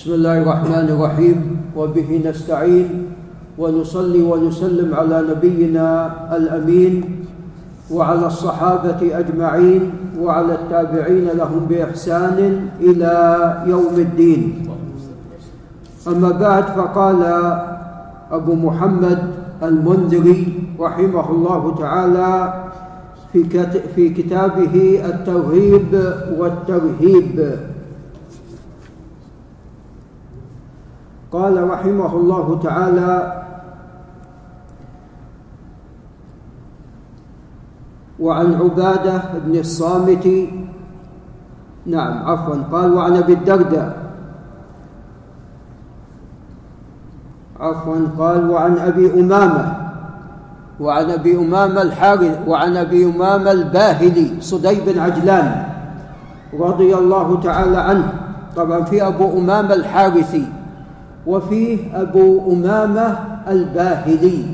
بسم الله الرحمن الرحيم. وبه نستعين ونصلي ونسلم على نبينا الأمين وعلى الصحابة أجمعين وعلى التابعين لهم بإحسان إلى يوم الدين. أما بعد فقال أبو محمد المنذري رحمه الله تعالى في كتابه الترغيب والترهيب. قال رحمه الله تعالى وعن عبادة بن الصامت نعم عفوا قال وعن أبي الدرداء. عفوا قال وعن أبي أمامة وعن أبي أمامة الحارث وعن أبي أمامة الباهلي صدي بن عجلان رضي الله تعالى عنه. طبعا في أبو أمامة الحارثي. وفيه أبو أمامة الباهلي.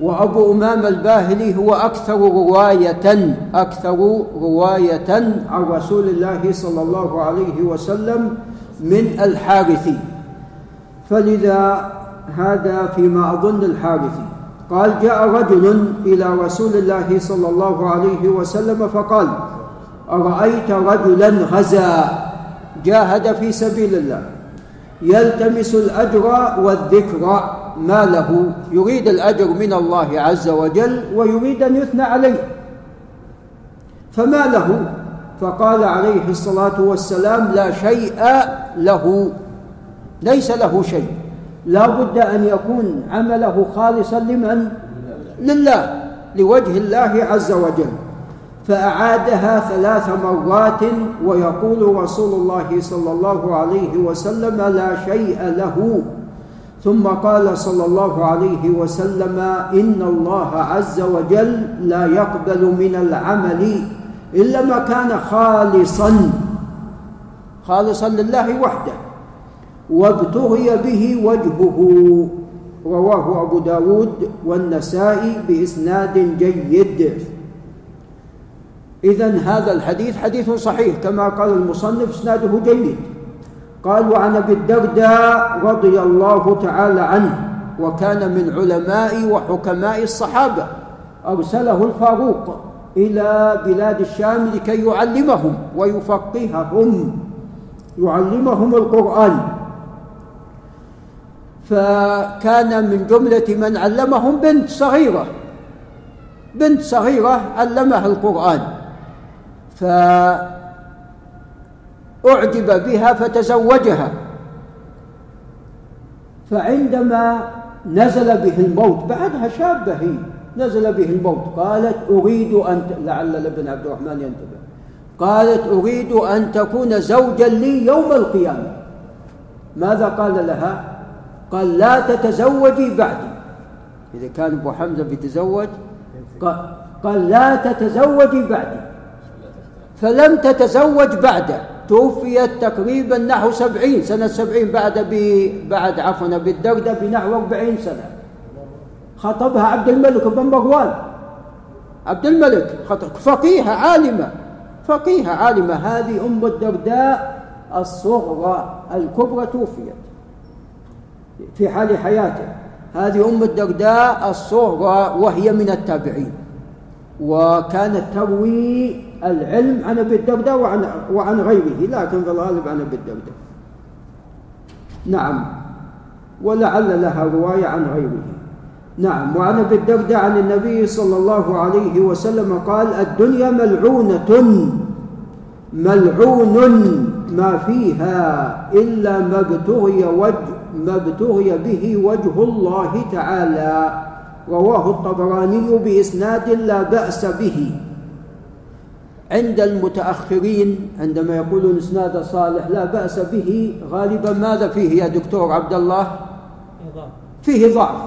وأبو أمامة الباهلي هو أكثر رواية أكثر رواية عن رسول الله صلى الله عليه وسلم من الحارثي. فلذا هذا فيما أظن الحارثي. قال جاء رجل إلى رسول الله صلى الله عليه وسلم فقال أرأيت رجلا غزا؟ جاهد في سبيل الله. يلتمس الأجر والذكر ما له. يريد الأجر من الله عز وجل ويريد أن يثنى عليه. فما له؟ فقال عليه الصلاة والسلام لا شيء له. ليس له شيء. لا بد أن يكون عمله خالصا لمن؟ لله لوجه الله عز وجل. فأعادها ثلاث مرات ويقول رسول الله صلى الله عليه وسلم لا شيء له. ثم قال صلى الله عليه وسلم إن الله عز وجل لا يقبل من العمل إلا ما كان خالصا خالصا لله وحده وابتغي به وجهه. رواه أبو داود والنسائي بإسناد جيد. إذا هذا الحديث حديث صحيح كما قال المصنف إسناده جيد. قال وعن أبي الدرداء رضي الله تعالى عنه وكان من علماء وحكماء الصحابة أرسله الفاروق إلى بلاد الشام لكي يعلمهم ويفقههم يعلمهم القرآن. فكان من جملة من علمهم بنت صغيرة بنت صغيرة علمها القرآن. فأعجب بها فتزوجها. فعندما نزل به الموت بعدها شابة هي نزل به الموت قالت أريد أن لعل ابن عبد الرحمن ينتبه قالت أريد أن تكون زوجا لي يوم القيامة. ماذا قال لها؟ قال لا تتزوجي بعدي. إذا كان أبو حمزة بيتزوج قال لا تتزوجي بعدي. فلم تتزوج بعده توفيت تقريبا نحو سبعين سنة سبعين بعد ب... بعد عفوا بالدردة بنحو أربعين سنة. خطبها عبد الملك بن مروان. عبد الملك خطب فقيهة عالمة. فقيهة عالمة. هذه أم الدرداء الصغرى الكبرى توفيت في حال حياته. هذه أم الدرداء الصغرى وهي من التابعين. وكانت تروي العلم عن أبي الدرداء وعن وعن غيره. لكن في الغالب عن أبي الدرداء. نعم. ولعل لها رواية عن غيره. نعم. وعن أبي الدرداء عن النبي صلى الله عليه وسلم قال الدنيا ملعونة. ملعون ما فيها إلا ما ابتغي وجه ما ابتغي به وجه الله تعالى. رواه الطبراني بإسناد لا بأس به. عند المتأخرين عندما يقولون إسناد صالح لا بأس به غالبا ماذا فيه يا دكتور عبد الله؟ فيه ضعف.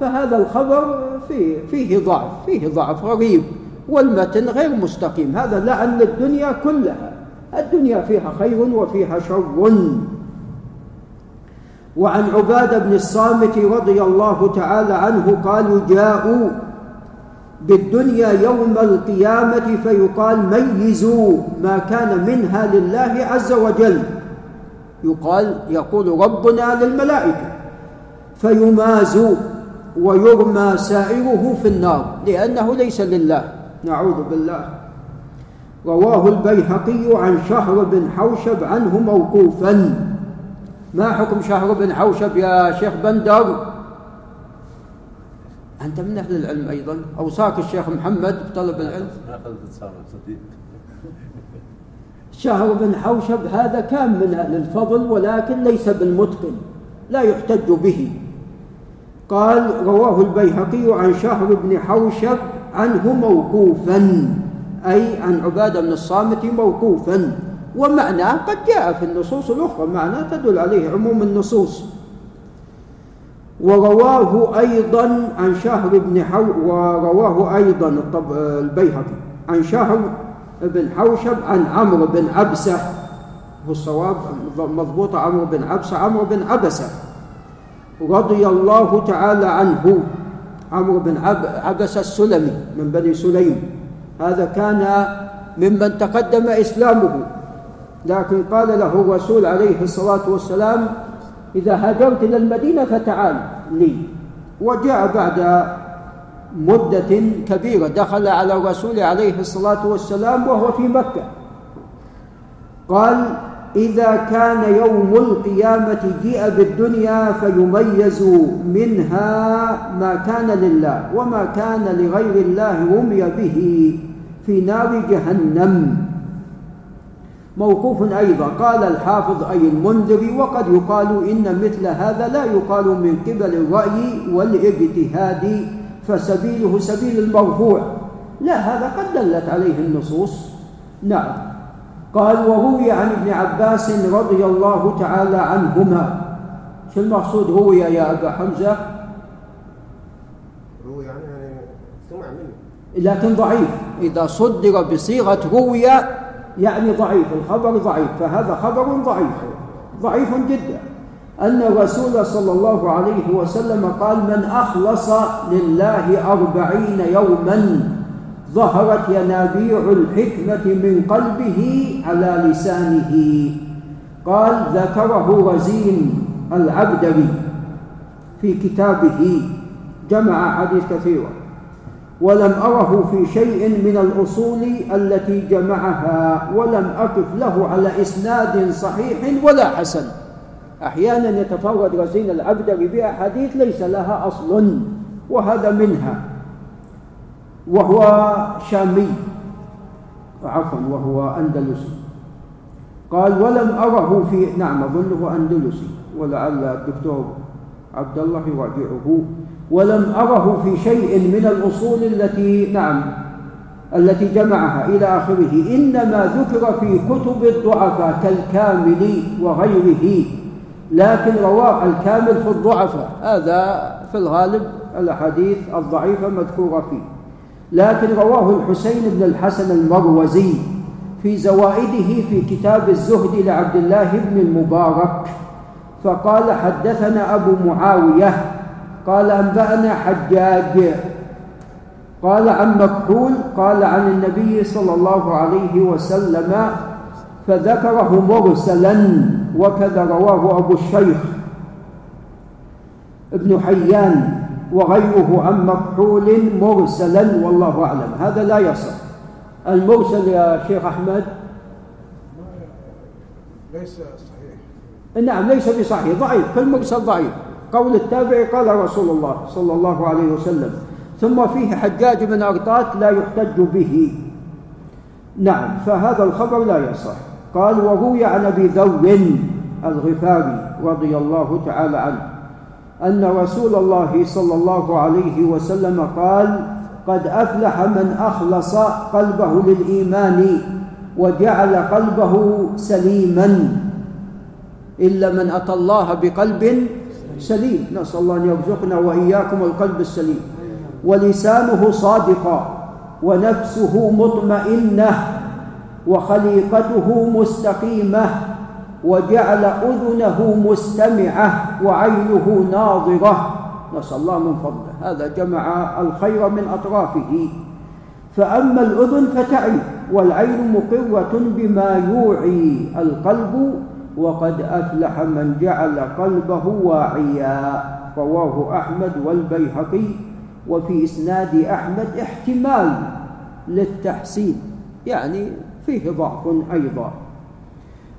فهذا الخبر فيه فيه ضعف فيه ضعف غريب والمتن غير مستقيم. هذا لعن الدنيا كلها. الدنيا فيها خير وفيها شر. وعن عبادة بن الصامت رضي الله تعالى عنه قالوا جاءوا بالدنيا يوم القيامة فيقال ميزوا ما كان منها لله عز وجل. يقال يقول ربنا للملائكة فيماز ويرمى سائره في النار لأنه ليس لله. نعوذ بالله. رواه البيهقي عن شهر بن حوشب عنه موقوفا. ما حكم شهر بن حوشب يا شيخ بندر أنت من أهل العلم أيضا. أوصاك الشيخ محمد بطلب العلم. شهر بن حوشب هذا كان من أهل الفضل ولكن ليس بالمتقن لا يحتج به. قال رواه البيهقي عن شهر بن حوشب عنه موقوفا أي عن عبادة بن الصامت موقوفا. ومعناه قد جاء في النصوص الأخرى معناه تدل عليه عموم النصوص. ورواه أيضا عن شهر بن حو ورواه أيضا. البيهقي عن شهر بن حوشب عن عمرو بن عبسة. هو الصواب مضبوط عمرو بن عبسة عمرو بن عبسة رضي الله تعالى عنه. عمرو بن عب... عبسة السلمي من بني سليم. هذا كان ممن تقدم إسلامه. لكن قال له الرسول عليه الصلاة والسلام إذا هاجرت إلى المدينة فتعال لي. وجاء بعد مدة كبيرة دخل على الرسول عليه الصلاة والسلام وهو في مكة. قال إذا كان يوم القيامة جيء بالدنيا فيميز منها ما كان لله وما كان لغير الله رمي به في نار جهنم. موقوف أيضا. قال الحافظ أي المنذر وقد يقال إن مثل هذا لا يقال من قبل الرأي والاجتهاد فسبيله سبيل المرفوع. لا هذا قد دلت عليه النصوص. نعم. قال وروي عن ابن عباس رضي الله تعالى عنهما. شو المقصود روي يا أبا حمزة؟ روي يعني سمع منه. لكن ضعيف. إذا صدر بصيغة روي يعني ضعيف الخبر ضعيف فهذا خبر ضعيف ضعيف جدا. أن الرسول صلى الله عليه وسلم قال من أخلص لله أربعين يوما ظهرت ينابيع الحكمة من قلبه على لسانه. قال ذكره رزين العبدري في كتابه جمع حديث كثيرا ولم أره في شيء من الأصول التي جمعها ولم أقف له على إسناد صحيح ولا حسن. أحيانا يتفرد رزين العبدري بأحاديث ليس لها أصل وهذا منها. وهو شامي عفوا وهو أندلسي. قال ولم أره في نعم أظنه أندلسي. ولعل الدكتور عبد الله يراجعه. ولم أره في شيء من الأصول التي نعم التي جمعها إلى آخره. إنما ذكر في كتب الضعفاء كالكامل وغيره لكن رواه الكامل في الضعفاء. هذا في الغالب الأحاديث الضعيفة مذكورة فيه. لكن رواه الحسين بن الحسن المروزي في زوائده في كتاب الزهد لعبد الله بن المبارك فقال حدثنا أبو معاوية قال أنبأنا حجاج. قال عن مكحول قال عن النبي صلى الله عليه وسلم فذكره مرسلا وكذا رواه أبو الشيخ ابن حيان وغيره عن مكحول مرسلا والله أعلم. هذا لا يصح. المرسل يا شيخ أحمد؟ ليس صحيح. نعم ليس بصحيح ضعيف كالمرسل ضعيف. قول التابع قال رسول الله صلى الله عليه وسلم ثم فيه حجاج بن أرطات لا يحتج به. نعم فهذا الخبر لا يصح. قال وروي عن أبي ذر الغفاري رضي الله تعالى عنه أن رسول الله صلى الله عليه وسلم قال قد أفلح من أخلص قلبه للإيمان وجعل قلبه سليما إلا من أتى الله بقلب سليم. نسأل الله أن يرزقنا وإياكم القلب السليم. ولسانه صادقا. ونفسه مطمئنة. وخليقته مستقيمة. وجعل أذنه مستمعة. وعينه ناظرة. نسأل الله من فضله. هذا جمع الخير من أطرافه. فأما الأذن فتعي. والعين مقرة بما يوعي القلب. وقد أفلح من جعل قلبه واعيا رواه أحمد والبيهقي وفي إسناد أحمد احتمال للتحسين يعني فيه ضعف أيضا.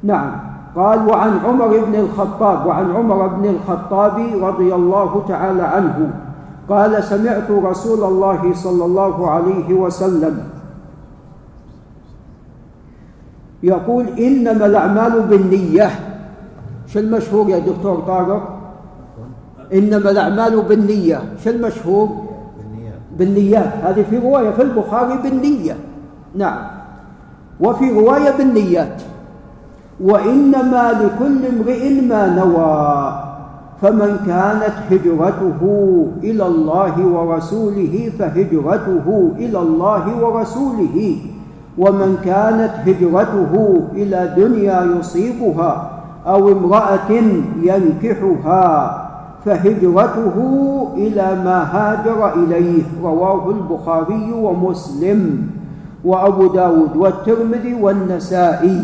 نعم قال وعن عمر بن الخطاب وعن عمر بن الخطاب رضي الله تعالى عنه قال سمعت رسول الله صلى الله عليه وسلم يقول إنما الأعمال بالنية. شو المشهور يا دكتور طارق؟ إنما الأعمال بالنية. شو المشهور؟ بالنيات. هذه في رواية في البخاري بالنية. نعم. وفي رواية بالنيات. وإنما لكل امرئ ما نوى فمن كانت هجرته إلى الله ورسوله فهجرته إلى الله ورسوله. ومن كانت هجرته إلى دنيا يصيبها أو امرأة ينكحها فهجرته إلى ما هاجر إليه رواه البخاري ومسلم وأبو داود والترمذي والنسائي.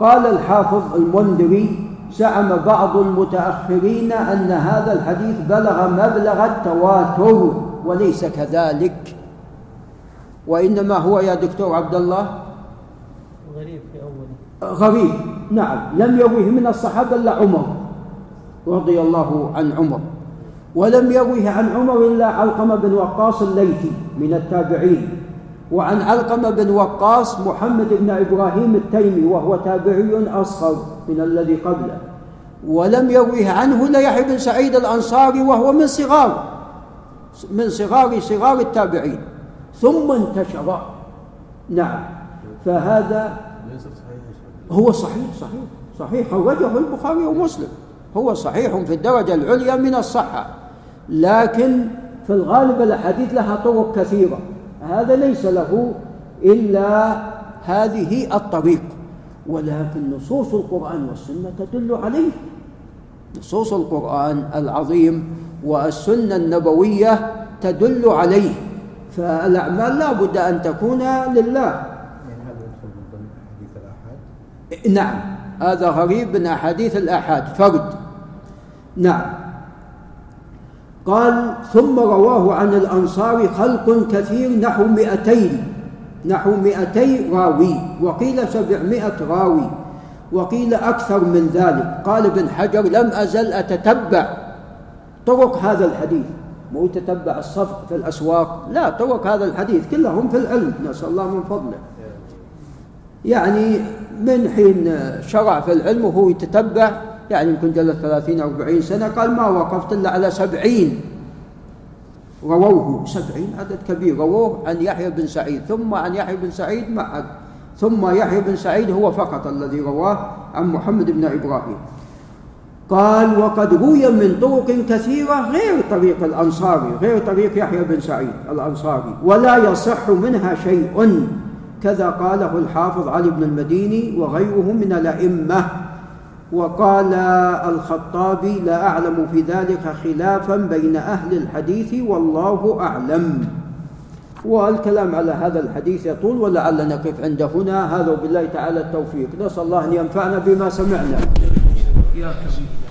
قال الحافظ المنذري زعم بعض المتأخرين أن هذا الحديث بلغ مبلغ التواتر وليس كذلك. وإنما هو يا دكتور عبد الله غريب في أوله. غريب. نعم لم يروه من الصحابة إلا عمر رضي الله عن عمر. ولم يروه عن عمر إلا علقمة بن وقاص الليثي من التابعين. وعن علقمة بن وقاص محمد بن إبراهيم التيمي وهو تابعي أصغر من الذي قبله. ولم يروه عنه إلا يحيى بن سعيد الأنصاري وهو من صغار من صغار صغار التابعين. ثم انتشر. نعم. فهذا هو صحيح صحيح صحيح. خرجه البخاري ومسلم. هو صحيح في الدرجة العليا من الصحة. لكن في الغالب الأحاديث لها طرق كثيرة. هذا ليس له إلا هذه الطريق. ولكن نصوص القرآن والسنة تدل عليه. نصوص القرآن العظيم والسنة النبوية تدل عليه. فالأعمال لا بد أن تكون لله. نعم هذا غريب من أحاديث الآحاد فرد. نعم. قال ثم رواه عن الأنصار خلق كثير نحو مئتين نحو مئتي راوي وقيل سبعمائة راوي وقيل أكثر من ذلك. قال ابن حجر لم أزل أتتبع طرق هذا الحديث. مو تتبع الصفق في الأسواق. لا طرق هذا الحديث كلهم في العلم نسأل الله من فضله. يعني من حين شرع في العلم وهو يتتبع يعني يمكن جلس ثلاثين أربعين سنة قال ما وقفت إلا على سبعين. رووه سبعين عدد كبير رووه عن يحيى بن سعيد ثم عن يحيى بن سعيد معد ثم يحيى بن سعيد هو فقط الذي رواه عن محمد بن إبراهيم. قال وقد روي من طرق كثيرة غير طريق الأنصاري غير طريق يحيى بن سعيد الأنصاري ولا يصح منها شيء. كذا قاله الحافظ علي بن المديني وغيره من الأئمة. وقال الخطابي لا أعلم في ذلك خلافا بين أهل الحديث والله أعلم. والكلام على هذا الحديث يطول ولعل نقف عند هنا. هذا وبالله تعالى التوفيق. نسأل الله أن ينفعنا بما سمعنا. يا كبير